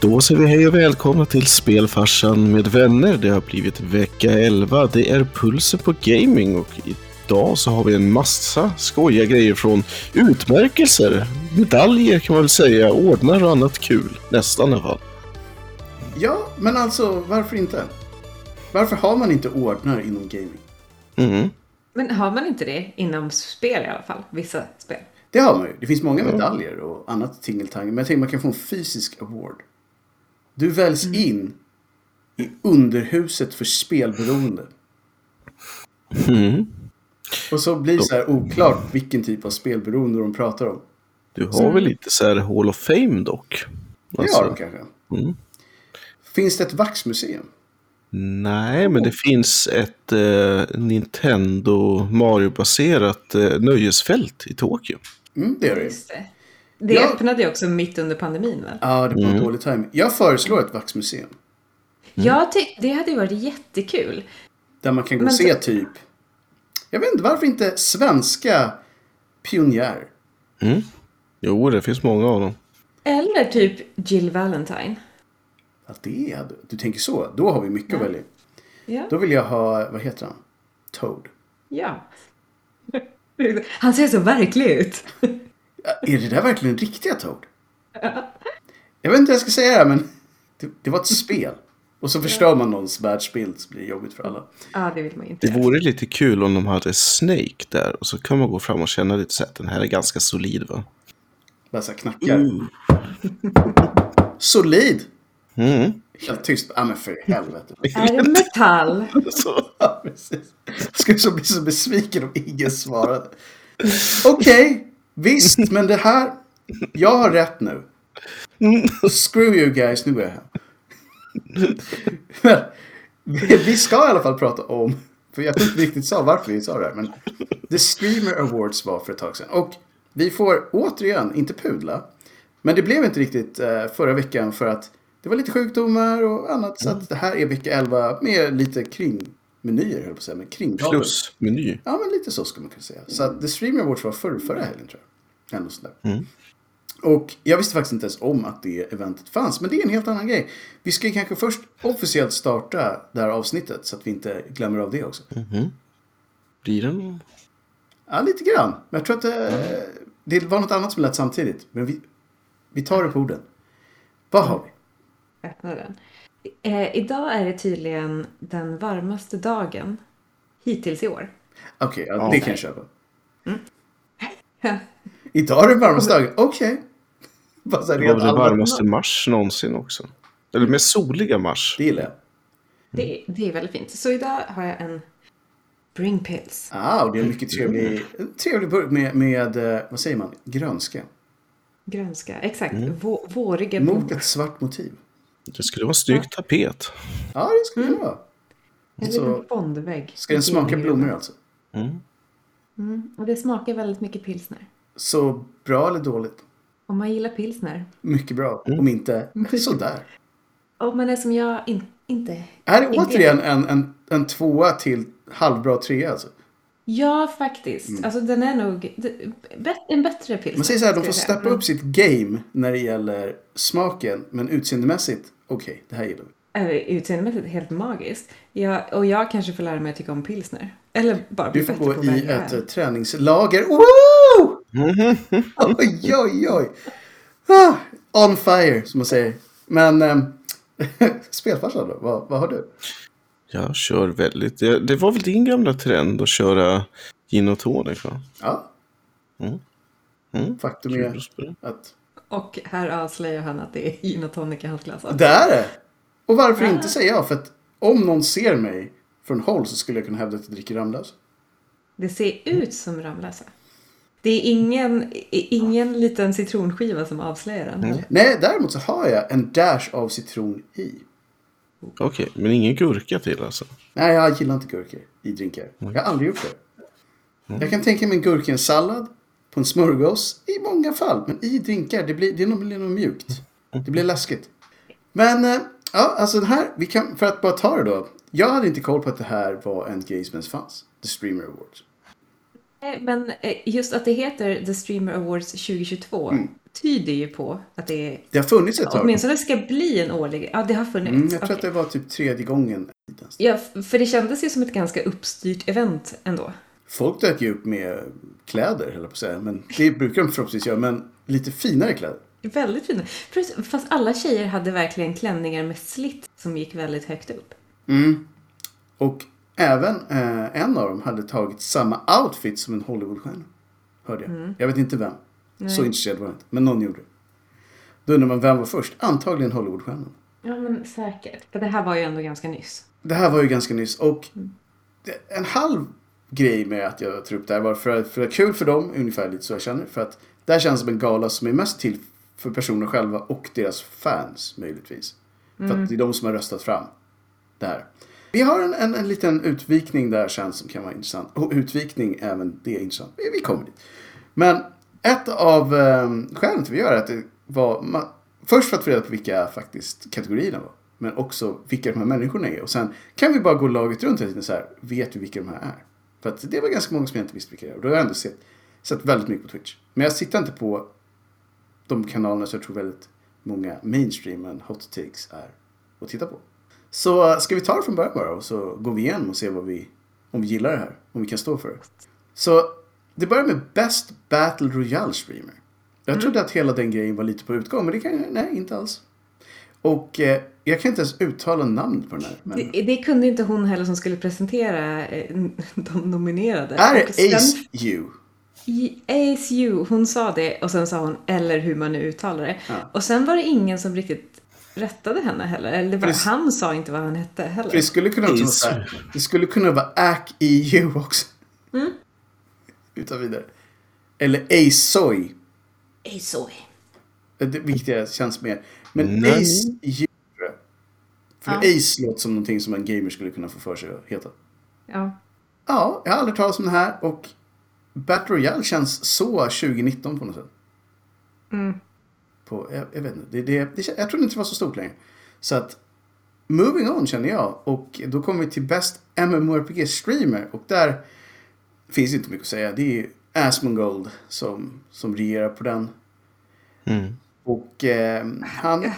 Då säger vi hej och välkomna till Spelfarsan med vänner. Det har blivit vecka 11. Det är Pulser på Gaming och idag så har vi en massa skojiga grejer från utmärkelser, medaljer kan man väl säga, ordnar och annat kul. Nästan i alla fall. Ja, men alltså varför inte? Varför har man inte ordnar inom gaming? Mm. Men har man inte det inom spel i alla fall? Vissa spel? Det har man ju. Det finns många medaljer och annat tingeltangel. Men jag tänker man kan få en fysisk award. Du väljs in i underhuset för spelberoende. Mm. Och så blir det så här oklart vilken typ av spelberoende de pratar om. Du har väl lite så här Hall of Fame dock? Det Alltså, har de kanske. Mm. Finns det ett vaxmuseum? Nej, men det finns ett eh, Nintendo Mario-baserat eh, nöjesfält i Tokyo. Mm, det gör det det. Det Ja. öppnade ju också mitt under pandemin väl? Ja, det var Mm. dålig timing. Jag föreslår ett vaxmuseum. Jag tyckte det hade ju varit jättekul. Där man kan gå och se typ... Jag vet inte, varför inte svenska pionjärer? Mm. Jo, det finns många av dem. Eller typ Jill Valentine. Ja, det hade... Du tänker så? Då har vi mycket att välja. Ja. Då vill jag ha, vad heter han? Toad. ja. Han ser så verklig ut. Är det där verkligen riktiga Toad? Jag vet inte vad jag ska säga här, men det, det var ett spel. Och så förstör man någons världsbild så blir det jobbigt för alla. Ja, det vill man inte. Det vore lite kul om de hade Snake där och så kan man gå fram och känna lite så att den här är ganska solid va? Bara så knackar. Solid! Mm. Helt tyst. Ja men för helvete. Är det metall? Så. Ja, precis. Jag skulle så bli så besviken om ingen svarade. Okej, visst, men det här... Jag har rätt nu. Screw you guys, nu går jag hem. Men, vi ska i alla fall prata om, för jag inte riktigt sa varför vi sa det här, men The Streamer Awards var för ett tag sedan. Och vi får återigen, inte pudla, men det blev inte riktigt eh, förra veckan för att det var lite sjukdomar och annat. Så att det här är vecka 11 med lite kringmenyer, höll jag på att säga, kringdagar. Plusmeny. Ja, men lite så skulle man kunna säga. Så att The Streamer Awards var förr, förra helgen tror jag. Ändå sådär. Mm. Och jag visste faktiskt inte ens om att det eventet fanns. Men det är en helt annan grej. Vi ska ju kanske först officiellt starta det här avsnittet så att vi inte glömmer av det också. Blir den? Ja, lite grann. Men jag tror att det, det var något annat som lät samtidigt. Men vi, vi tar det på orden. Vad har vi? Öppna den. Eh, idag är det tydligen den varmaste dagen hittills i år. Okej, ja, Ja. det kan jag köpa. Idag är det varmaste dagen. Okej. Här Det var väl det varmaste mars någonsin också. Eller med soliga mars. Det gillar jag. Det, det är väldigt fint. Så idag har jag en Bring Pills. Ah, och det är en mycket trevlig, en trevlig burk med, med, eh, vad säger man, grönska. Grönska. Exakt. Vå, våriga Mot blommor. ett svart motiv. Det skulle vara en snygg tapet. Ja, det skulle det vara. En liten bondvägg. Ska den smaka blommor alltså? Mm. Mm. Och det smakar väldigt mycket pilsner. Så bra eller dåligt? Om man gillar pilsner. Mycket bra. Om inte, sådär. Om man är som jag, in, inte... Är det Inte- återigen en, en, en tvåa till halvbra trea alltså? Ja, faktiskt. Alltså den är nog en bättre pilsner. Man säger så här, de får jag steppa upp sitt game när det gäller smaken. Men utseendemässigt, okej, det här gillar vi. Utseendemässigt helt magiskt. Ja, och jag kanske får lära mig att tycka om pilsner. Eller bara bli Du får bättre gå på i ett träningslager. Woo! Oj, oj, oj. Ah, on fire, som man säger. Men eh, spelfarsan då? Vad, vad har du? Jag kör väldigt. Det, det var väl din gamla trend att köra gin och tonic va? Ja. Mm. Mm. Faktum är att Och här avslöjar han att det är gin och tonic i hans glas. det är det. Och varför inte säger jag? För att om någon ser mig från håll så skulle jag kunna hävda att jag dricker Ramlös. Det ser ut som Ramlösa. Det är ingen, ingen liten citronskiva som avslöjar den. Mm. heller. Nej, däremot så har jag en dash av citron i. Okej, men ingen gurka till alltså? Nej, jag gillar inte gurkor i drinkar. Jag har aldrig gjort det. Jag kan tänka mig en gurka i en sallad, på en smörgås, i många fall. Men i drinkar, det blir, det nog- blir nog mjukt. Det blir läskigt. Men, eh, ja, alltså det här, vi kan, för att bara ta det då. Jag hade inte koll på att det här var en grej som ens fanns. The Streamer Awards. Eh, Men eh, just att det heter The Streamer Awards 2022. Mm. tyder ju på att det Det har funnits ett tag. åtminstone ska bli en årlig... Ja, det har funnits. Mm, jag tror Okej. att det var typ tredje gången. Ja, för det kändes ju som ett ganska uppstyrt event ändå. Folk dök ju upp med kläder, höll på att säga. Men det brukar de förhoppningsvis göra, men lite finare kläder. Väldigt fina. Fast alla tjejer hade verkligen klänningar med slitt som gick väldigt högt upp. Mm. Och även eh, en av dem hade tagit samma outfit som en Hollywoodstjärna. Hörde jag. Jag vet inte vem. Så intresserad var jag inte. Men någon gjorde det. Då undrar man vem var först? Antagligen Hollywoodstjärnan. Ja, men säkert. För det här var ju ändå ganska nyss. Det här var ju ganska nyss. Och det, en halv grej med att jag tar upp det här var för, för att kul för dem, ungefär lite så jag känner. För att det här känns som en gala som är mest till för personer själva och deras fans möjligtvis. För att det är de som har röstat fram det här. Vi har en, en, en liten utvikning där sen som kan vara intressant. Och utvikning, även det är intressant. Vi, vi kommer dit. Men ett av eh, skälen till att vi gör det är att det var... Man, först för att få reda på vilka faktiskt kategorierna var. Men också vilka de här människorna är. Och sen kan vi bara gå laget runt och så här, vet vi vilka de här är? För att det var ganska många som jag inte visste vilka det är. Och då har jag ändå sett, sett väldigt mycket på Twitch. Men jag sitter inte på de kanalerna som jag tror väldigt många mainstream hot takes är att titta på. Så ska vi ta det från början bara och så går vi igenom och ser vad vi, om vi gillar det här. Om vi kan stå för det. Så det börjar med Best Battle Royale Streamer. Jag trodde att hela den grejen var lite på utgång, men det kan nej, inte alls. Och eh, jag kan inte ens uttala namnet på den här. Men... Det, det kunde inte hon heller som skulle presentera eh, de nominerade. är Och sen- det Ace U? Ace U, hon sa det och sen sa hon eller hur man nu uttalar det. Ja. Och sen var det ingen som riktigt rättade henne heller. Eller det var, det- han sa inte vad han hette heller. det skulle kunna vara så här, Det skulle kunna vara AC EU också. Mm. Utan vidare. Eller Asoy. Oi. Det vilket känns mer. Men Nej. Ace EU. För Ja. Ace låter som någonting som en gamer skulle kunna få för sig att heta. Ja. Ja, jag har aldrig talat om det här och Battle Royale känns så 2019 på något sätt. Mm. På, jag, jag vet inte, det, det, det, jag trodde inte det var så stort längre. Så att, moving on känner jag. Och då kommer vi till Best MMORPG Streamer och där finns inte mycket att säga. Det är Asmongold som, som regerar på den. Mm. Och eh, han,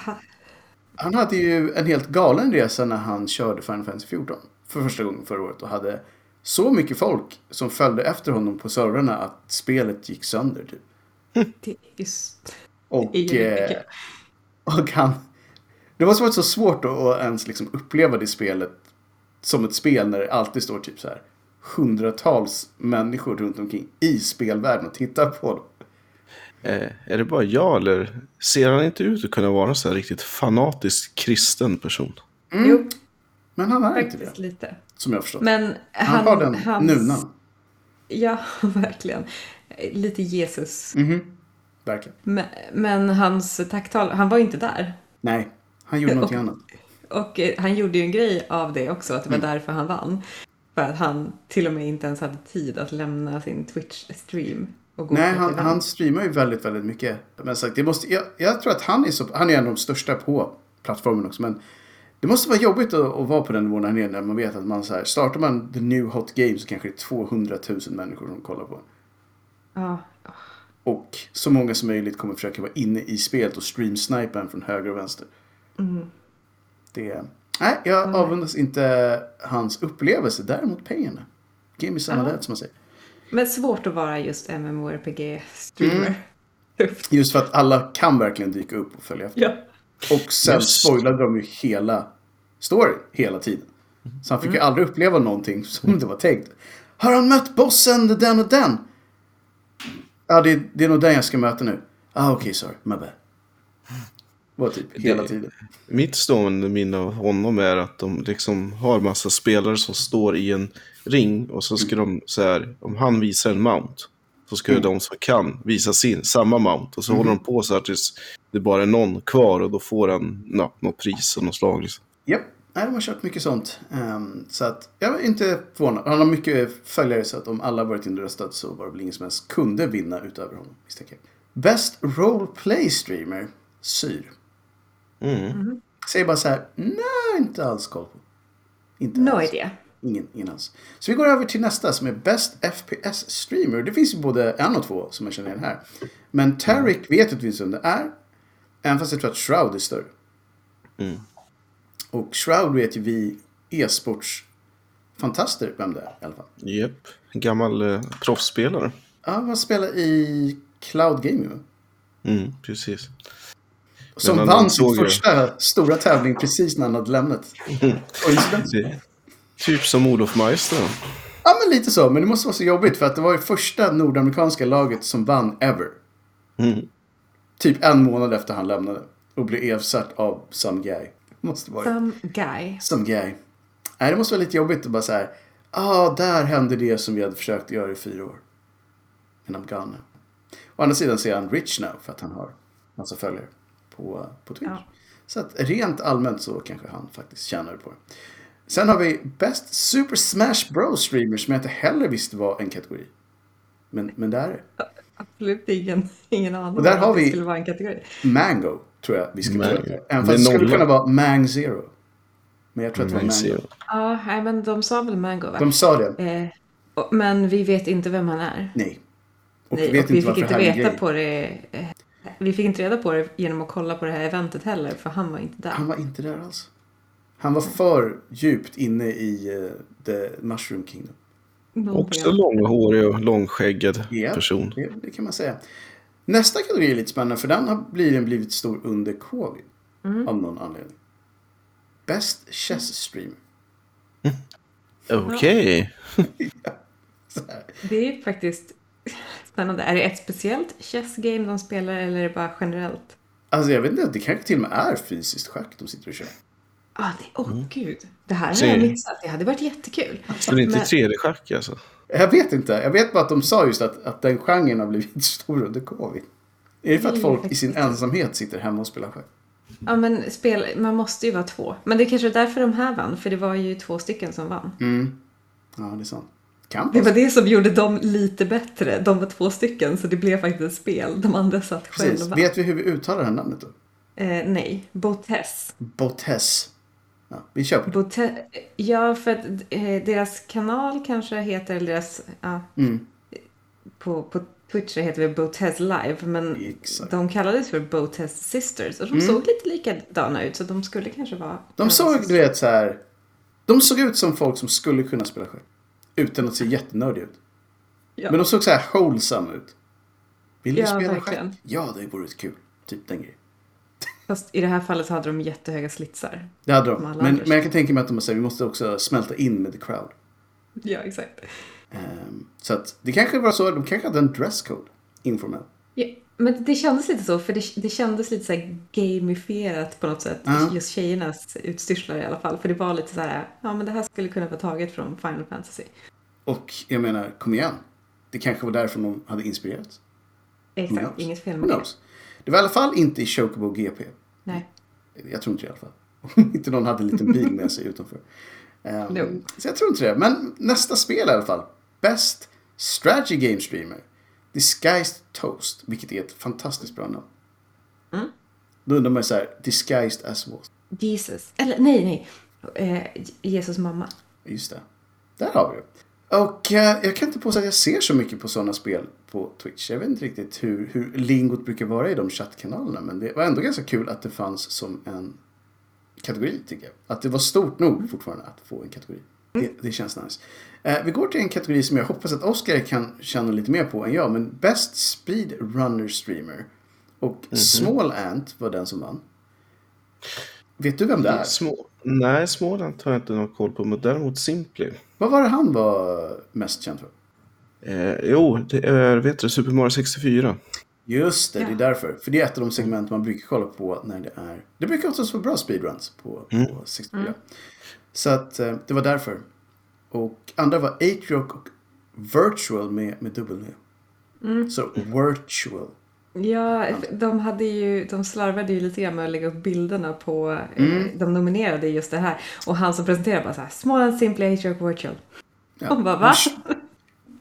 han hade ju en helt galen resa när han körde Final Fantasy 14 för första gången förra året och hade så mycket folk som följde efter honom på servrarna att spelet gick sönder. Typ. Och, eh, och han... Det måste varit så svårt att, ens liksom uppleva det spelet som ett spel när det alltid står typ så här hundratals människor runt omkring i spelvärlden och tittar på dem. Eh, är det bara jag eller ser han inte ut att kunna vara en så här riktigt fanatisk kristen person? Jo, Men han är inte faktiskt det, lite. som jag förstått. Men han, han, har den hans- nunan. Ja, verkligen. Lite Jesus. Mhm. Verkligen. Men, men hans tacktal, han var inte där. Nej, han gjorde någonting annat. Och eh, han gjorde ju en grej av det också, att det var Mm. därför han vann. För att han till och med inte ens hade tid att lämna sin Twitch-stream. Nej, han, han streamar ju väldigt, väldigt mycket. Men sagt, det måste, jag, jag tror att han är, så, han är en av de största på plattformen också. Men det måste vara jobbigt att, att vara på den nivån här nere när man vet att man så här, startar man the new hot game så kanske det är 200 000 människor som kollar på. Ja, Och så många som möjligt kommer försöka vara inne i spelet och streamsnipa en från höger och vänster. Mm. Det, nej, jag avundas inte hans upplevelse, däremot pengarna. Give me some of that, som man säger. Men svårt att vara just MMORPG-streamer. Mm. Just för att alla kan verkligen dyka upp och följa efter. Ja. Och sen Just. spoilade de ju hela storyn hela tiden. Så han fick ju aldrig uppleva någonting som det var tänkt. Har han mött bossen, den och den? Ja, det, det är nog den jag ska möta nu. Ah, okej, sorry, my bad. Var typ hela Det- tiden. Mitt stående minne av honom är att de liksom har massa spelare som står i en ring och så ska de så här, om han visar en mount så ska Mm. de som kan visa sin, samma mount och så håller de på så här tills det bara är någon kvar och då får han något pris och något slag. Liksom. Japp, nej, de har kört mycket sånt. Ehm, så att jag är inte förvånad. Han har mycket följare så att om alla varit inne och röstat så var det väl ingen som ens kunde vinna utöver honom. misstänker jag. Best Roleplay Streamer, Syr. Mm. Säger bara så här, nej, inte alls koll på. Inte No alls. idea. ingen, ingen alls. Så vi går över till nästa som är Best FPS Streamer. Det finns ju både en och två som jag känner igen här. Men Tarek vet inte vem det är. Även fast jag tror att Shroud är större. Mm. Och Shroud vet ju vi e-sportsfantaster vem det är i alla fall. Japp. En gammal eh, proffsspelare. Ja, han spelar i Cloud Gaming va? Mm, precis. Som han vann sin första stora tävling precis när han hade lämnat. Det, typ som Olof Meister. Ja, men lite så. Men det måste vara så jobbigt för att det var ju första nordamerikanska laget som vann ever. Mm. Typ en månad efter han lämnade. Och blev ersatt av some guy. Måste vara Some guy. some guy. Nej, det måste vara lite jobbigt att bara så här. Ah, där hände det som vi hade försökt göra i fyra år. And I'm gone now. Å andra sidan så är han rich now för att han har massa följare på, på Twitch. Ja. Så att rent allmänt så kanske han faktiskt tjänar på det. Sen har vi Best Super Smash Bros Streamer som jag inte heller visste var en kategori. Men, men det är det. Absolut ingen, ingen aning Och där har att det vi- skulle vara en kategori. Mango tror jag vi ska Mango. kalla det. Även fast det skulle kunna vara Mang Zero. Men jag tror att det var Man Mango. ser. Ja, nej, men de sa väl Mango va? De sa det. Eh, och- men vi vet inte vem han är. Nej. Och Nej, vi vet och vi inte fick varför inte veta grej. på det. eh, Vi fick inte reda på det genom att kolla på det här eventet heller, för han var inte där. Han var inte där alls. Han var för djupt inne i uh, the Mushroom Kingdom. Också långhårig och långskäggad Ja, person. Det, det kan man säga. Nästa kategori är lite spännande för den har blivit, blivit stor under covid. Mm. Av någon anledning. Best Chess Streamer. Okej. Här. Det är ju faktiskt spännande. Är det ett speciellt chess game de spelar eller är det bara generellt? Alltså jag vet inte, det kanske till och med är fysiskt schack de sitter och kör. Ah, det, åh gud. Det här har jag missat. Det hade varit jättekul. Så det är inte Men- 3D-schack alltså? Jag vet inte. Jag vet bara att de sa just att, att den genren har blivit stor under covid. Är det för att folk i sin ensamhet sitter hemma och spelar schack? Ja, men spel, man måste ju vara två. Men det är kanske är därför de här vann, för det var ju två stycken som vann. Mm. Ja, det är sant. Kan Det var det som gjorde dem lite bättre. De var två stycken, så det blev faktiskt ett spel. De andra satt Precis. själva. Vet vi hur vi uttalar det här namnet då? Eh, nej, Botes. Botes. Ja, vi kör på det. Ja, för att eh, deras kanal kanske heter, eller deras, ja, Mm. på, på Twitch heter det Botes Live, men Exakt. de kallades för Botes Sisters och de Mm. såg lite likadana ut så de skulle kanske vara... De såg, du vet, så här. De såg ut som folk som skulle kunna spela schack. Utan att se jättenördiga ut. Ja. Men de såg så här wholesome ut. Vill du Ja, spela verkligen. schack? Ja, det vore kul. Typ den grejen. Fast i det här fallet så hade de jättehöga slitsar. Det hade de. Men, men jag kan tänka mig att de säger vi måste också smälta in med the crowd. Ja, exakt. Ehm, så att det kanske var så. De kanske hade en dresscode. Informell. Ja, men det kändes lite så, för det, det kändes lite så här gamifierat på något sätt. Ja. Just tjejernas utstyrslar i alla fall. För det var lite så här, ja men det här skulle kunna vara taget från Final Fantasy. Och jag menar, kom igen. Det kanske var därför de hade inspirerats. Exakt, inget fel med det. Det var i alla fall inte i Chocobo GP. Nej. Jag tror inte det i alla fall. Inte någon hade en liten bil med sig utanför. No. Så jag tror inte det. Men nästa spel i alla fall. Best Strategy Game Streamer. Disguised Toast. Vilket är ett fantastiskt bra namn. Mm. Då undrar man ju så här, Disguised as what? Jesus. Eller nej, nej. Eh, Jesus mamma. Just det. Där har vi det. Och eh, jag kan inte påstå att jag ser så mycket på sådana spel på Twitch. Jag vet inte riktigt hur, hur lingot brukar vara i de chattkanalerna. Men det var ändå ganska kul att det fanns som en kategori tycker jag. Att det var stort nog fortfarande att få en kategori. Det, det känns nice. Eh, vi går till en kategori som jag hoppas att Oscar kan känna lite mer på än jag. Men Best Speedrunner Streamer. Och Small Ant var den som vann. Vet du vem det är? Små... Nej, Småland har jag inte någon koll på, men däremot Simply. Vad var det han var mest känd för? Eh, jo, det är, vet du, Super Mario 64. Just det, det är Ja. därför. För det är ett av de segment man brukar kolla på när det är... Det brukar också vara bra speedruns på, på 64. Så att eh, det var därför. Och andra var Atriok och Virtual med, med W. Så Virtual. Ja, de, hade ju, de slarvade ju lite grann med att lägga upp bilderna på... Eh, de nominerade just det här. Och han som presenterade bara så här, Small and Simply H-Rock Virtual. Ja. Och bara, va?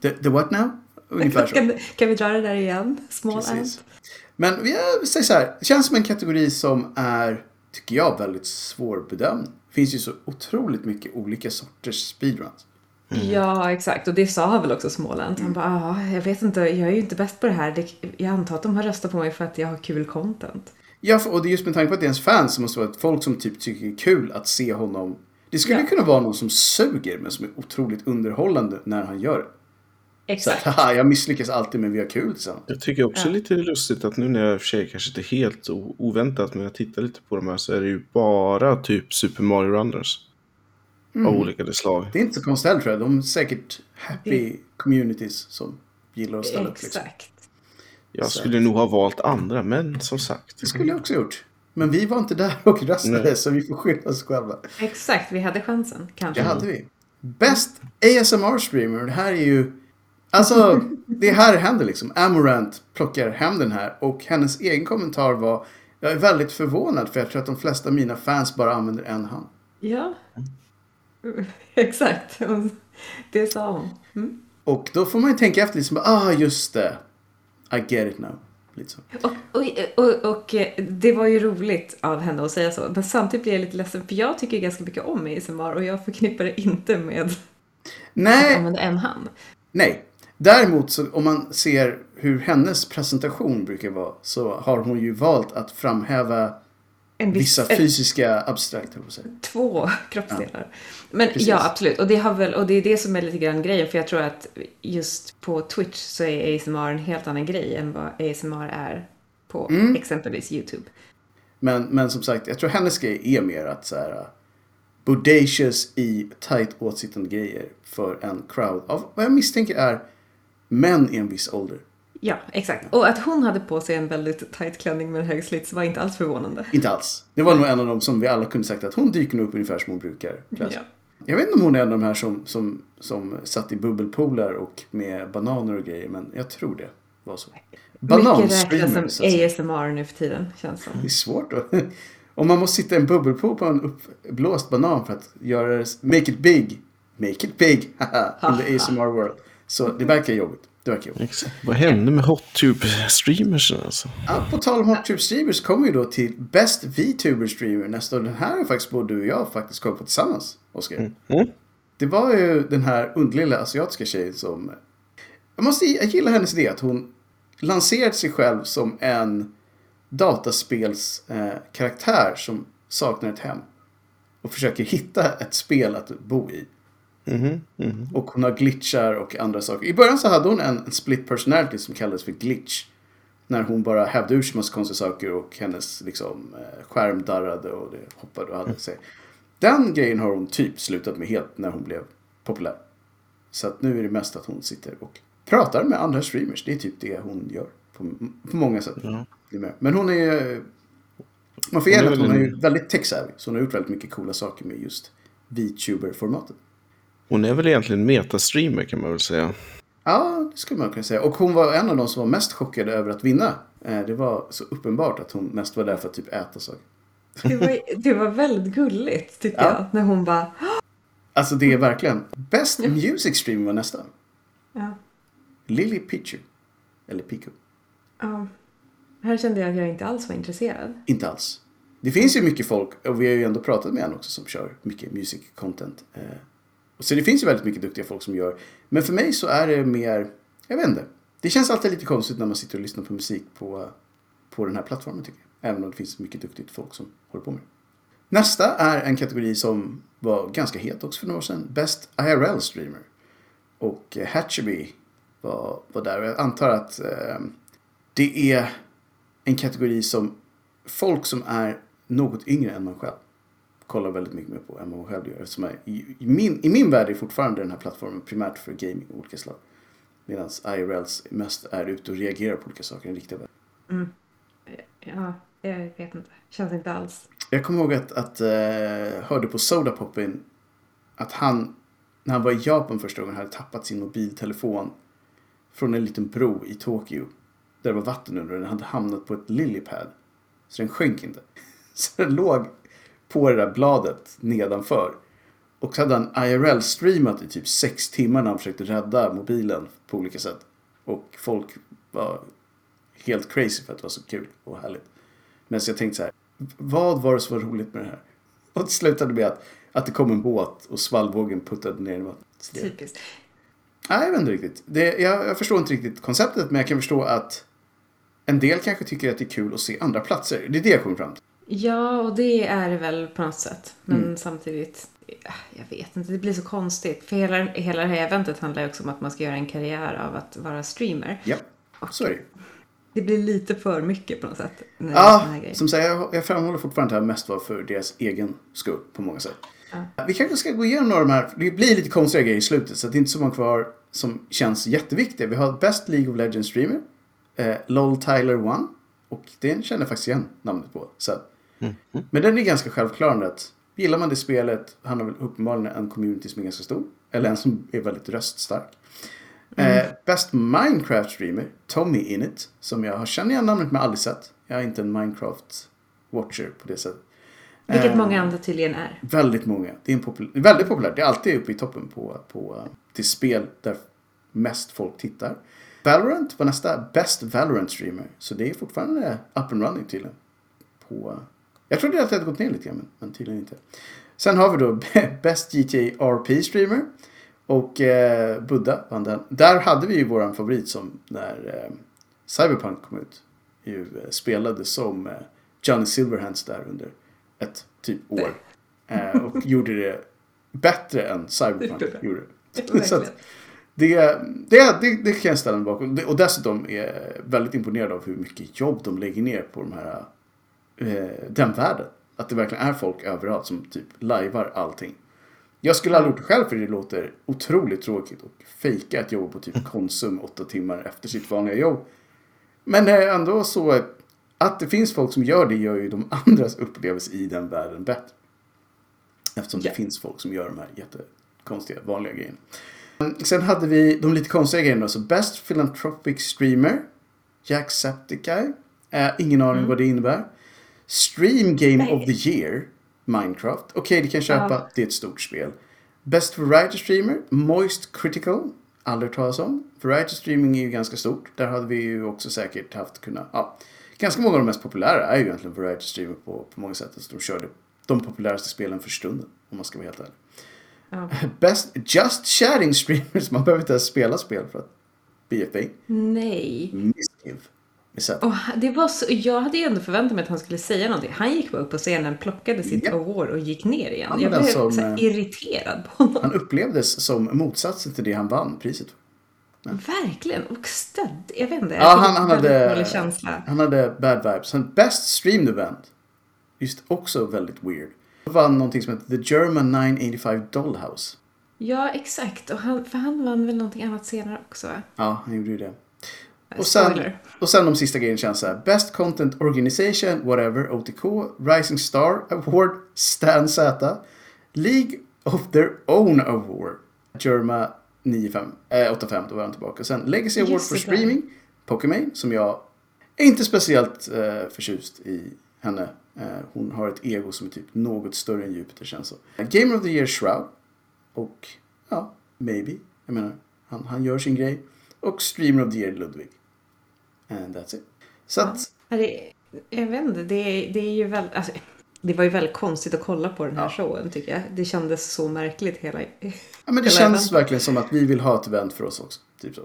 The, the what now? Ungefär så. Kan, kan vi dra det där igen? Small Precis. Ant? Men vi säger så här, det känns som en kategori som är tycker jag, väldigt svårbedömd. Det finns ju så otroligt mycket olika sorters speedruns. Mm. Ja, exakt. Och det sa han väl också Småland. Han bara, ja, jag vet inte, jag är ju inte bäst på det här. jag antar att de har röstat på mig för att jag har kul content. Ja, och det är just med tanke på att det är ens fans så måste vara folk som typ tycker det är kul att se honom. Det skulle ja. kunna vara någon som suger men som är otroligt underhållande när han gör det. Exakt. Så jag misslyckas alltid men vi har kul tillsammans. Jag tycker också ja. lite lustigt att nu när jag för sig kanske inte helt oväntat men jag tittar lite på de här så är det ju bara typ Super Mario Runners. Mm. Av olika slag. Det är inte så konstigt tror jag. De är säkert happy det... communities som gillar att ställa upp. Liksom. Exakt. Jag så. skulle nog ha valt andra men som sagt. Det skulle jag också gjort. Men vi var inte där och röstade Nej. så vi får skylla oss själva. Exakt, vi hade chansen. Kanske. Det hade vi. Best ASMR-streamer. Det här är ju Alltså, det är här det händer liksom. Amorant plockar hem den här och hennes egen kommentar var Jag är väldigt förvånad för jag tror att de flesta av mina fans bara använder en hand. Ja, exakt. Det sa hon. Mm. Och då får man ju tänka efter liksom, ah just det. I get it now. Så. Och, och, och, och, det var ju roligt av henne att säga så. Men samtidigt blir jag lite ledsen för jag tycker ganska mycket om ASMR och jag förknippar det inte med Nej. att använda en hand. Nej, Däremot så om man ser hur hennes presentation brukar vara så har hon ju valt att framhäva viss, vissa fysiska abstrakta. Två kroppsdelar. Ja. Men Precis. ja, absolut. Och det, har väl, och det är det som är lite grann grejen. För jag tror att just på Twitch så är ASMR en helt annan grej än vad ASMR är på mm. exempelvis YouTube. Men, men som sagt, jag tror hennes grej är mer att så här, bodacious i tight åtsittande grejer för en crowd av vad jag misstänker är män i en viss ålder. Ja, exakt. Och att hon hade på sig en väldigt tight klänning med en hög slits var inte alls förvånande. Inte alls. Det var nog en av dem som vi alla kunde sagt att hon dyker nog upp ungefär som hon brukar. Ja. Jag vet inte om hon är en av de här som, som, som satt i bubbelpoolar och med bananer och grejer, men jag tror det var så. Mycket räknas som ASMR nu för tiden, känns som. Det är svårt då. Om man måste sitta i en bubbelpool på en uppblåst banan för att göra det, make it big, make it big, in the ASMR world. Så det verkar jobbigt. Det verkar jobbigt. Exakt. Vad hände med HotTube-streamers alltså? Ja, på tal om HotTube-streamers kommer vi då till Best VTuber-streamer nästa år. Den här har faktiskt både du och jag faktiskt kommit på tillsammans, Oskar. Mm. Mm. Det var ju den här underliga asiatiska tjejen som... Jag, måste, jag gillar hennes idé att hon lanserade sig själv som en dataspelskaraktär eh, som saknar ett hem. Och försöker hitta ett spel att bo i. Mm -hmm. Och hon har glitchar och andra saker. I början så hade hon en, split personality som kallades för glitch. När hon bara hävde ur sig massa konstiga saker och hennes liksom, eh, skärm darrade och det hoppade och hade mm. sig. Den grejen har hon typ slutat med helt när hon blev populär. Så att nu är det mest att hon sitter och pratar med andra streamers. Det är typ det hon gör. På, på många sätt. Mm. Men hon är... Man får ge att hon är väldigt tech-savvy. Så hon har gjort väldigt mycket coola saker med just VTuber-formatet. Hon är väl egentligen metastreamer kan man väl säga. Ja, det skulle man kunna säga. Och hon var en av de som var mest chockade över att vinna. Eh, det var så uppenbart att hon mest var där för att typ äta saker. Det var, det var väldigt gulligt tycker ja. jag. När hon bara... Alltså det är verkligen. Best Music Stream var nästa. Ja. Lily Pichu. Eller Pico. Ja. Här kände jag att jag inte alls var intresserad. Inte alls. Det finns ju mycket folk, och vi har ju ändå pratat med henne också, som kör mycket music content. Så det finns ju väldigt mycket duktiga folk som gör. Men för mig så är det mer, jag vet inte. Det känns alltid lite konstigt när man sitter och lyssnar på musik på, på den här plattformen tycker jag. Även om det finns mycket duktigt folk som håller på med det. Nästa är en kategori som var ganska het också för några år sedan. Best IRL Streamer. Och eh, Hatcherby var, var där. Och jag antar att eh, det är en kategori som folk som är något yngre än man själv kollar väldigt mycket mer på än vad man själv gör. Som är, i, i, min, I min värld är fortfarande den här plattformen primärt för gaming av olika slag. Medan IRLs mest är ute och reagerar på olika saker i den riktiga världen. Mm. Ja, jag vet inte. Känns inte alls. Jag kommer ihåg att, att uh, hörde på Sodapoppin att han, när han var i Japan första gången, hade tappat sin mobiltelefon från en liten bro i Tokyo. Där det var vatten under den hade hamnat på ett lilypad. Så den sjönk inte. Så den låg på det där bladet nedanför. Och så hade han IRL-streamat i typ sex timmar när han försökte rädda mobilen på olika sätt. Och folk var helt crazy för att det var så kul och härligt. Men så jag tänkte så här, vad var det som var roligt med det här? Och det slutade med att, att det kom en båt och svallvågen puttade ner i vattnet. Typiskt. Nej, jag vet inte riktigt. Det, jag, jag förstår inte riktigt konceptet, men jag kan förstå att en del kanske tycker att det är kul att se andra platser. Det är det jag kommer fram till. Ja, och det är det väl på något sätt. Men Mm. samtidigt, äh, jag vet inte, det blir så konstigt. För hela, hela det här eventet handlar ju också om att man ska göra en karriär av att vara streamer. Ja, så är det. Det blir lite för mycket på något sätt. Ja, som sagt, jag, jag framhåller fortfarande att det här mest var för deras egen skull på många sätt. Vi kanske ska gå igenom några av de här, det blir lite konstiga grejer i slutet så det är inte så många kvar som känns jätteviktiga. Vi har Best League of Legends Streamer, eh, LOL Tyler One och den känner jag faktiskt igen namnet på. Så. att- Men den är ganska självklar att gillar man det spelet, han har väl uppenbarligen en community som är ganska stor, eller en som är väldigt röststark. Eh, Best Minecraft Streamer, Tommy Innit, som jag har känner igen namnet men aldrig sett. Jag är inte en Minecraft-watcher på det sättet. Vilket Eh, många andra tydligen är. Väldigt många. Det är en popul- väldigt populärt. Det är alltid uppe i toppen på, på uh, till spel där mest folk tittar. Valorant var nästa Best Valorant Streamer. Så det är fortfarande up and running tydligen. På, jag trodde att det hade gått ner lite grann, men, tydligen inte. Sen har vi då Best GTA RP Streamer. Och eh, Buddha vann den. Där hade vi ju våran favorit som när eh, Cyberpunk kom ut. Ju eh, spelade som eh, Johnny Silverhands där under ett typ år. Eh, och gjorde det bättre än Cyberpunk Gjorde. Så att det, det, det, det kan jag ställa mig bakom. Och dessutom är jag väldigt imponerad av hur mycket jobb de lägger ner på de här, eh, den världen. Att det verkligen är folk överallt som typ lajvar allting. Jag skulle aldrig gjort det själv för det låter otroligt tråkigt och fejka att jobba på typ Konsum åtta timmar efter sitt vanliga jobb. Men eh, ändå så att det finns folk som gör det gör ju de andras upplevelse i den världen bättre. Eftersom det finns folk som gör de här jättekonstiga vanliga grejerna. Mm, Sen hade vi de lite konstiga grejerna. Så Best Philanthropic Streamer. Jacksepticeye. Eh, ingen aning vad det innebär. Stream Game Nej. of the Year. Minecraft. Okej, det kan jag köpa. Ja. Det är ett stort spel. Best Variety Streamer. Moist Critical. Aldrig talas om. Variety Streaming är ju ganska stort. Där hade vi ju också säkert haft kunnat... Ja, ganska många av de mest populära är ju egentligen Variety Streamer på, på många sätt. Så de körde de populäraste spelen för stunden. Om man ska vara helt ärlig. Ja. Best Just Chatting Streamers. Man behöver inte ens spela spel för att be a thing. Nej. Mischief. Och det var så, jag hade ju ändå förväntat mig att han skulle säga någonting. Han gick bara upp på scenen, plockade sitt Ja. award och gick ner igen. Han jag blev som, så eh, irriterad på honom. Han upplevdes som motsatsen till det han vann priset för. Verkligen. Och stödd. Jag vet inte. Ja, han, han, hade, han hade bad vibes. Sen Best Streamed Event. Just också väldigt weird. Han vann någonting som heter The German 985 Dollhouse. Ja, exakt. Och han, för han vann väl någonting annat senare också, va? Ja, han gjorde ju det. Och sen, och sen de sista grejerna känns så här. Best Content Organization, whatever, OTK, Rising Star Award, Stan Z, League of their own award, Germa 95, eh, 85, då var han tillbaka. Sen Legacy Award Just for. Streaming, Pokimane, som jag är inte speciellt eh, förtjust i henne. Eh, hon har ett ego som är typ något större än Jupiter känns så. Gamer of the Year Shroud. Och ja, maybe. Jag menar, han, han gör sin grej. Och Streamer of the Year Ludwig. And that's it. Så att, Ja, det, jag vet inte, det, det är ju väldigt... Alltså, det var ju väldigt konstigt att kolla på den här Ja. showen tycker jag. Det kändes så märkligt hela... ja, men det eventet. verkligen som att vi vill ha ett event för oss också. Typ så.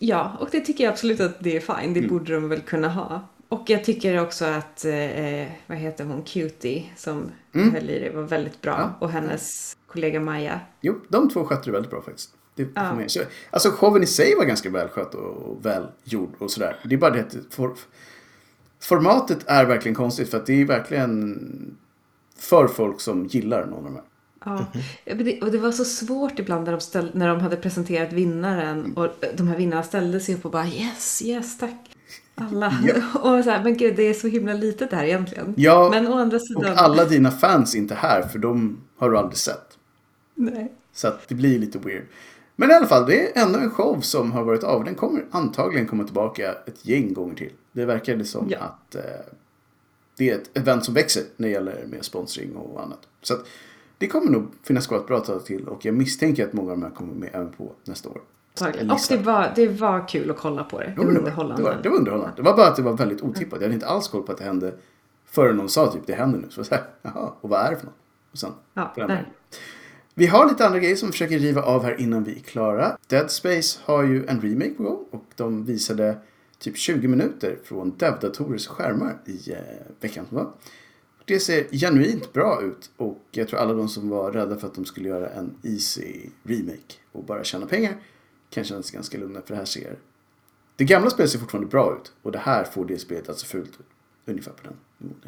Ja, och det tycker jag absolut att det är fine. Det Mm. borde de väl kunna ha. Och jag tycker också att, eh, vad heter hon, Cutie som Mm. höll i det var väldigt bra. Ja. Och hennes kollega Maja. Jo, de två skötte det väldigt bra faktiskt. Det Ja. får man- så, alltså showen i sig var ganska välskött och välgjord och sådär. Det är bara det att for, formatet är verkligen konstigt för att det är verkligen för folk som gillar någon av de här. Ja, och det var så svårt ibland när de, ställ, när de hade presenterat vinnaren Mm. och de här vinnarna ställde sig upp och bara yes, yes, tack. Alla. Ja. Och så här, men gud, det är så himla litet det här egentligen. Ja, men å andra Och sidan. alla dina fans är inte här för de har du aldrig sett. Nej. Så att det blir lite weird. Men i alla fall, det är ännu en show som har varit av. Den kommer antagligen komma tillbaka ett gäng gånger till. Det verkar som Ja. att eh, det är ett event som växer när det gäller med sponsring och annat. Så att det kommer nog finnas kvar ett bra tag till och jag misstänker att många av de här kommer med även på nästa år. Och det var, det var kul att kolla på det. Det var underhållande. det, var, det var underhållande. Det var bara att det var väldigt otippat. Jag hade inte alls koll på att det hände Förrän någon sa typ det händer nu. Så jag så här, jaha, och vad är det för något? Och sen, Ja, Vi har lite andra grejer som vi försöker riva av här innan vi är klara. Dead Space har ju en remake på gång och de visade typ 20 minuter från Dev-datorers skärmar i eh, veckan som var. Det ser genuint bra ut och jag tror alla de som var rädda för att de skulle göra en easy remake och bara tjäna pengar kan känna sig ganska lugna för det här ser... Det gamla spelet ser fortfarande bra ut och det här får det spelet alltså fult ut. Ungefär på den nivån.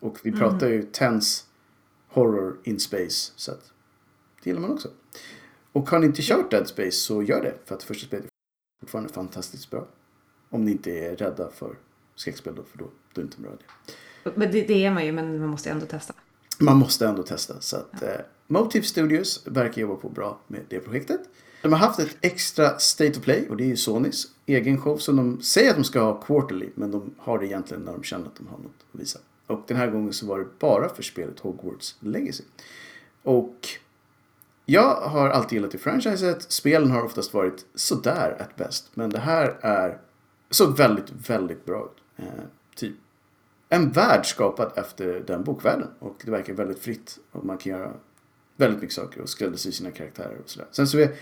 Och vi pratar ju tense horror in space så att det gillar man också. Och har ni inte kört Dead Space så gör det för att första spelet är fortfarande fantastiskt bra. Om ni inte är rädda för skräckspel då, för då, då är det inte en bra idé. Men det, det är man ju, men man måste ändå testa. Man måste ändå testa. Så att, eh, Motive Studios verkar jobba på bra med det projektet. De har haft ett extra State of Play och det är ju Sonys egen show som de säger att de ska ha quarterly men de har det egentligen när de känner att de har något att visa. Och den här gången så var det bara för spelet Hogwarts Legacy. Och jag har alltid gillat det franchiset. Spelen har oftast varit sådär at bäst. Men det här är så väldigt, väldigt bra ut. Eh, typ en värld skapad efter den bokvärlden. Och det verkar väldigt fritt. Och man kan göra väldigt mycket saker och skräddarsy sina karaktärer och sådär. Sen så är,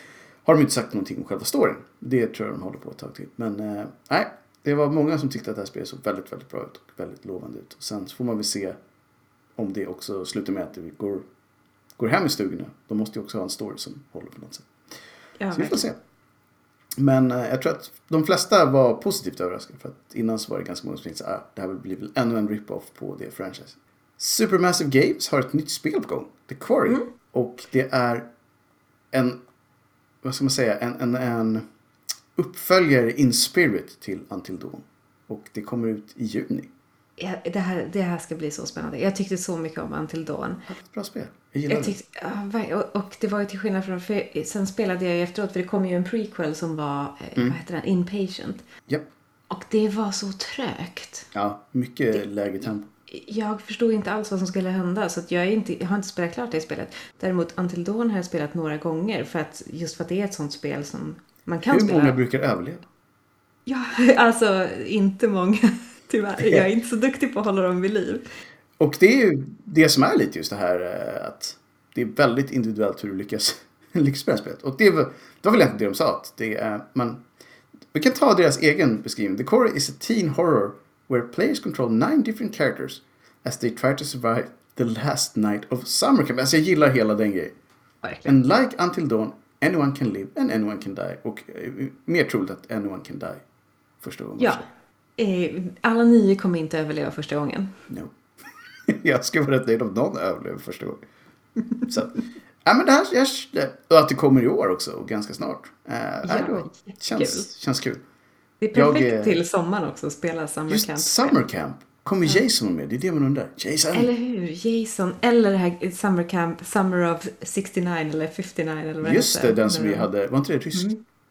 har de inte sagt någonting om själva storyn. Det tror jag de håller på ett tag till. Men eh, nej, det var många som tyckte att det här spelet såg väldigt, väldigt bra ut och väldigt lovande ut. Och sen så får man väl se om det också slutar med att det går, går hem i stugorna. De måste ju också ha en story som håller på något sätt. Ja, Så vi får se. Men eh, jag tror att de flesta var positivt överraskade. För att innan så var det ganska många som tänkte att ah, det här blir väl ännu en rip-off på det franchise. Supermassive Games har ett nytt spel på gång. The Quarry. Och det är en, vad ska man säga, en, en, en uppföljare in spirit till Until Dawn. Och det kommer ut i juni. Det, här, det här ska bli så spännande. Jag tyckte så mycket om Until Dawn. Det bra spel. Jag gillar Jag det. tyckte, ver- och, och det var ju till skillnad från, för sen spelade jag ju efteråt, för det kom ju en prequel som var, eh, Mm. vad heter den, Inpatient. Japp. Och det var så trögt. Ja, mycket lägre tempo. Jag förstod inte alls vad som skulle hända, så jag, inte, jag har inte spelat klart det spelet. Däremot Until Dawn har jag spelat några gånger, för att, just för att det är ett sånt spel som man kan Hur spela. många brukar överleva? Ja, alltså inte många, tyvärr. Jag är inte så duktig på att hålla dem vid liv. Och det är ju det som är lite just det här eh, att det är väldigt individuellt hur du lyckas, lyckas spela spelet. Och det var, det var väl egentligen det de sa. Att det är, man, vi kan ta deras egen beskrivning. The Core is a teen horror where players control nine different characters as they try to survive the last night of summer camp. Alltså jag gillar hela den grejen. Verkligen. And like Until Dawn, anyone can live and anyone can die. Och eh, mer troligt att anyone can die första gången. Ja. Eh, Alla nio kommer inte överleva första gången. No. jag ska vara rätt nöjd om någon överlever första gången. Så, ja, men det här, jag, och att det kommer i år också, och ganska snart. Uh, Ja, jättekul. känns, känns kul. Det är Jag, perfekt eh, till sommaren också att spela Summer Just Camp. Summer Camp. Kommer Jason med? Det är det man undrar. Jason! Eller hur? Jason. Eller det här Summer Camp, Summer of 69 eller 59 eller vad det Just det, den som vi hade. Var inte det rysk?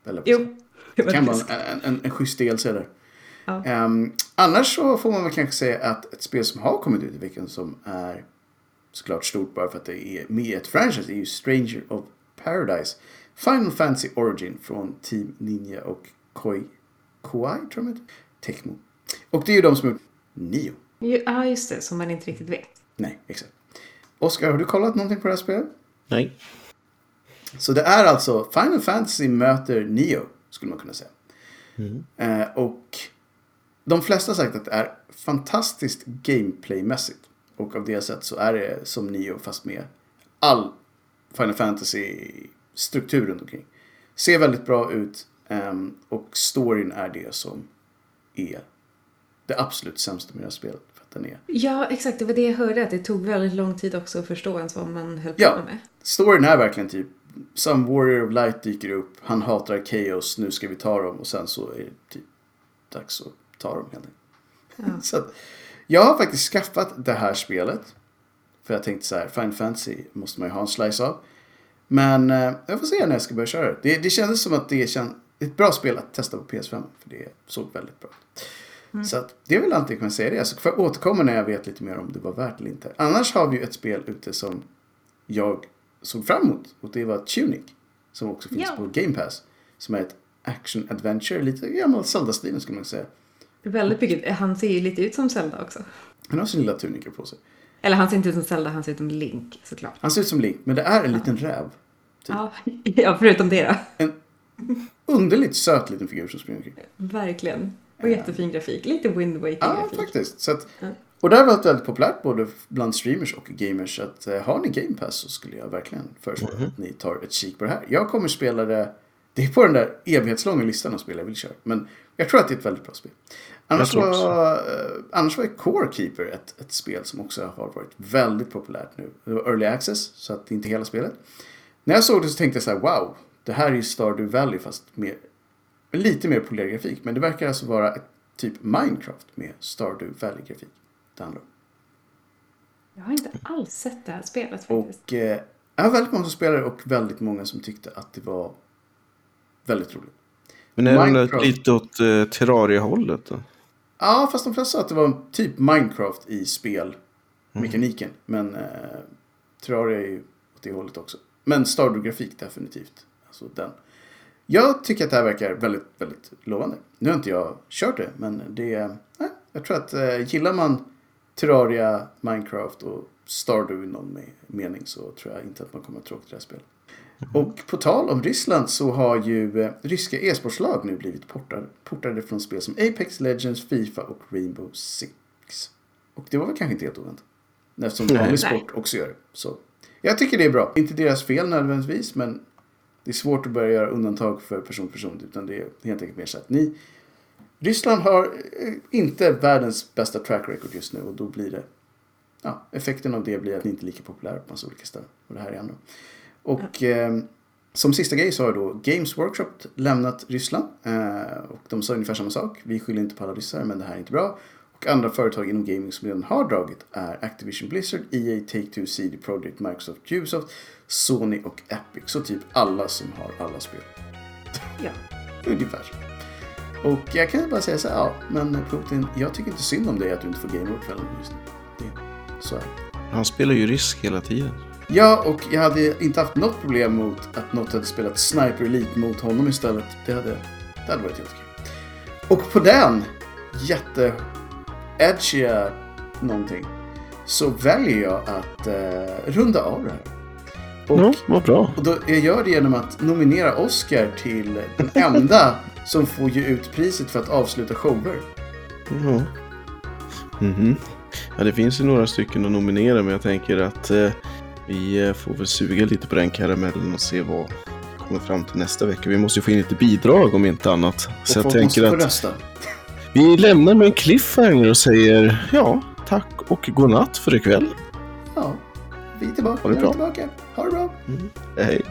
Eller, Mm. Jo. Det var kan vara det. en, en, en schysst DLC där. Ja. Ehm, annars så får man väl kanske säga att ett spel som har kommit ut i veckan som är såklart stort bara för att det är med ett franchise är ju Stranger of Paradise. Final Fantasy Origin från Team Ninja och Koi, Koei tror jag. Tecmo. Och det är ju de som är Nio. Ja, just det. Som man inte riktigt vet. Nej, exakt. Oskar, har du kollat någonting på det här spelet? Nej. Så det är alltså Final Fantasy möter Neo, skulle man kunna säga. Eh, och de flesta har sagt att det är fantastiskt gameplaymässigt. Och av det sätt så är det som Neo fast med all Final Fantasy-struktur runt omkring. Ser väldigt bra ut ehm, och storyn är det som är det absolut sämsta med det här spelet. För att den är Ja, exakt. Det var det jag hörde. Att det tog väldigt lång tid också att förstå ens vad man höll på Ja. med. Storyn är verkligen typ Some Warrior of Light dyker upp, han hatar Chaos, nu ska vi ta dem och sen så är det typ dags att ta dem helt. Ja. så att, jag har faktiskt skaffat det här spelet. För jag tänkte så här, Final Fantasy måste man ju ha en slice av. Men eh, jag får se när jag ska börja köra det. Det, kändes som att det är ett bra spel att testa på PS5. För det såg väldigt bra ut. Så att, det är väl allt jag kan säga det. Så får jag återkomma när jag vet lite mer om det var värt eller inte. Annars har vi ju ett spel ute som jag såg fram emot. Och det var Tunic. Som också finns Ja. på Game Pass. Som är ett action-adventure. Lite gammal Zelda-stilen skulle man säga. Väldigt mycket. Han ser ju lite ut som Zelda också. Han har sin lilla tunika på sig. Eller han ser inte ut som Zelda, han ser ut som Link såklart. Han ser ut som Link, men det är en liten räv. Ja, ja förutom det då. En underligt söt liten figur som springer omkring. Verkligen. Och jättefin grafik. Lite Wind Waker Ja, grafik. faktiskt. Så att, Ja. och det har varit väldigt populärt både bland streamers och gamers. Att, eh, har ni Game Pass så skulle jag verkligen föreslå att ni tar ett kik på det här. Jag kommer spela det. Det är på den där evighetslånga listan av spel jag vill köra. Men jag tror att det är ett väldigt bra spel. Annars tror var, eh, annars var Core Keeper ett, ett spel som också har varit väldigt populärt nu. Det var Early Access, så att det är inte hela spelet. När jag såg det så tänkte jag så här, wow, det här är ju Stardew Valley fast med lite mer polerad grafik. Men det verkar alltså vara ett typ Minecraft med Stardew Valley-grafik. Det handlar om. Jag har inte alls sett det här spelet faktiskt. Och eh, jag har väldigt många som spelar och väldigt många som tyckte att det var väldigt roligt. Men är Minecraft. lite åt eh, Terraria-hållet då? Ja, fast de flesta sa att det var typ Minecraft i spelmekaniken. Men eh, Terraria är ju åt det hållet också. Men Stardew-grafik definitivt. Alltså den. Jag tycker att det här verkar väldigt, väldigt lovande. Nu har inte jag kört det, men det. Nej, jag tror att eh, gillar man Terraria, Minecraft och Stardew i någon me- mening så tror jag inte att man kommer att tråkigt det här spelet. Och på tal om Ryssland så har ju eh, ryska e-sportslag nu blivit portade, portade från spel som Apex Legends, Fifa och Rainbow Six. Och det var väl kanske inte helt oväntat. Eftersom vanlig sport också gör det. Så jag tycker det är bra. Inte deras fel nödvändigtvis, men det är svårt att börja göra undantag för person till person. Utan det är helt enkelt mer så att ni... Ryssland har eh, inte världens bästa track record just nu och då blir det... Ja, effekten av det blir att ni inte är lika populära på massa olika ställen. Och det här är ändå. Och eh, som sista grej så har då Games Workshop lämnat Ryssland. Eh, och de sa ungefär samma sak. Vi skyller inte på alla ryssar men det här är inte bra. Och andra företag inom gaming som redan har dragit är Activision Blizzard, EA, Take-Two, CD Projekt, Microsoft, Ubisoft, Sony och Epic. Så typ alla som har alla spel. Ja. Ungefär. Och jag kan bara säga så här, ja, men Putin, jag tycker inte synd om dig att du inte får game over kvällen just nu. Det, så är det. Han spelar ju risk hela tiden. Ja, och jag hade inte haft något problem mot att något hade spelat Sniper Elite mot honom istället. Det hade, det hade varit helt okej. Och på den jätte edgiga någonting så väljer jag att eh, runda av det här. Och, Ja, vad bra. och då, jag gör det genom att nominera Oscar till den enda som får ge ut priset för att avsluta shower. Ja. Mhm. ja, det finns ju några stycken att nominera, men jag tänker att eh, vi eh, får väl suga lite på den karamellen och se vad vi kommer fram till nästa vecka. Vi måste ju få in lite bidrag om inte annat. Så Och jag folk tänker att rösta. vi lämnar med en cliffhanger och säger ja, tack och godnatt för ikväll. Ja, vi är tillbaka. Ha det bra. tillbaka. Ha det bra. Hej.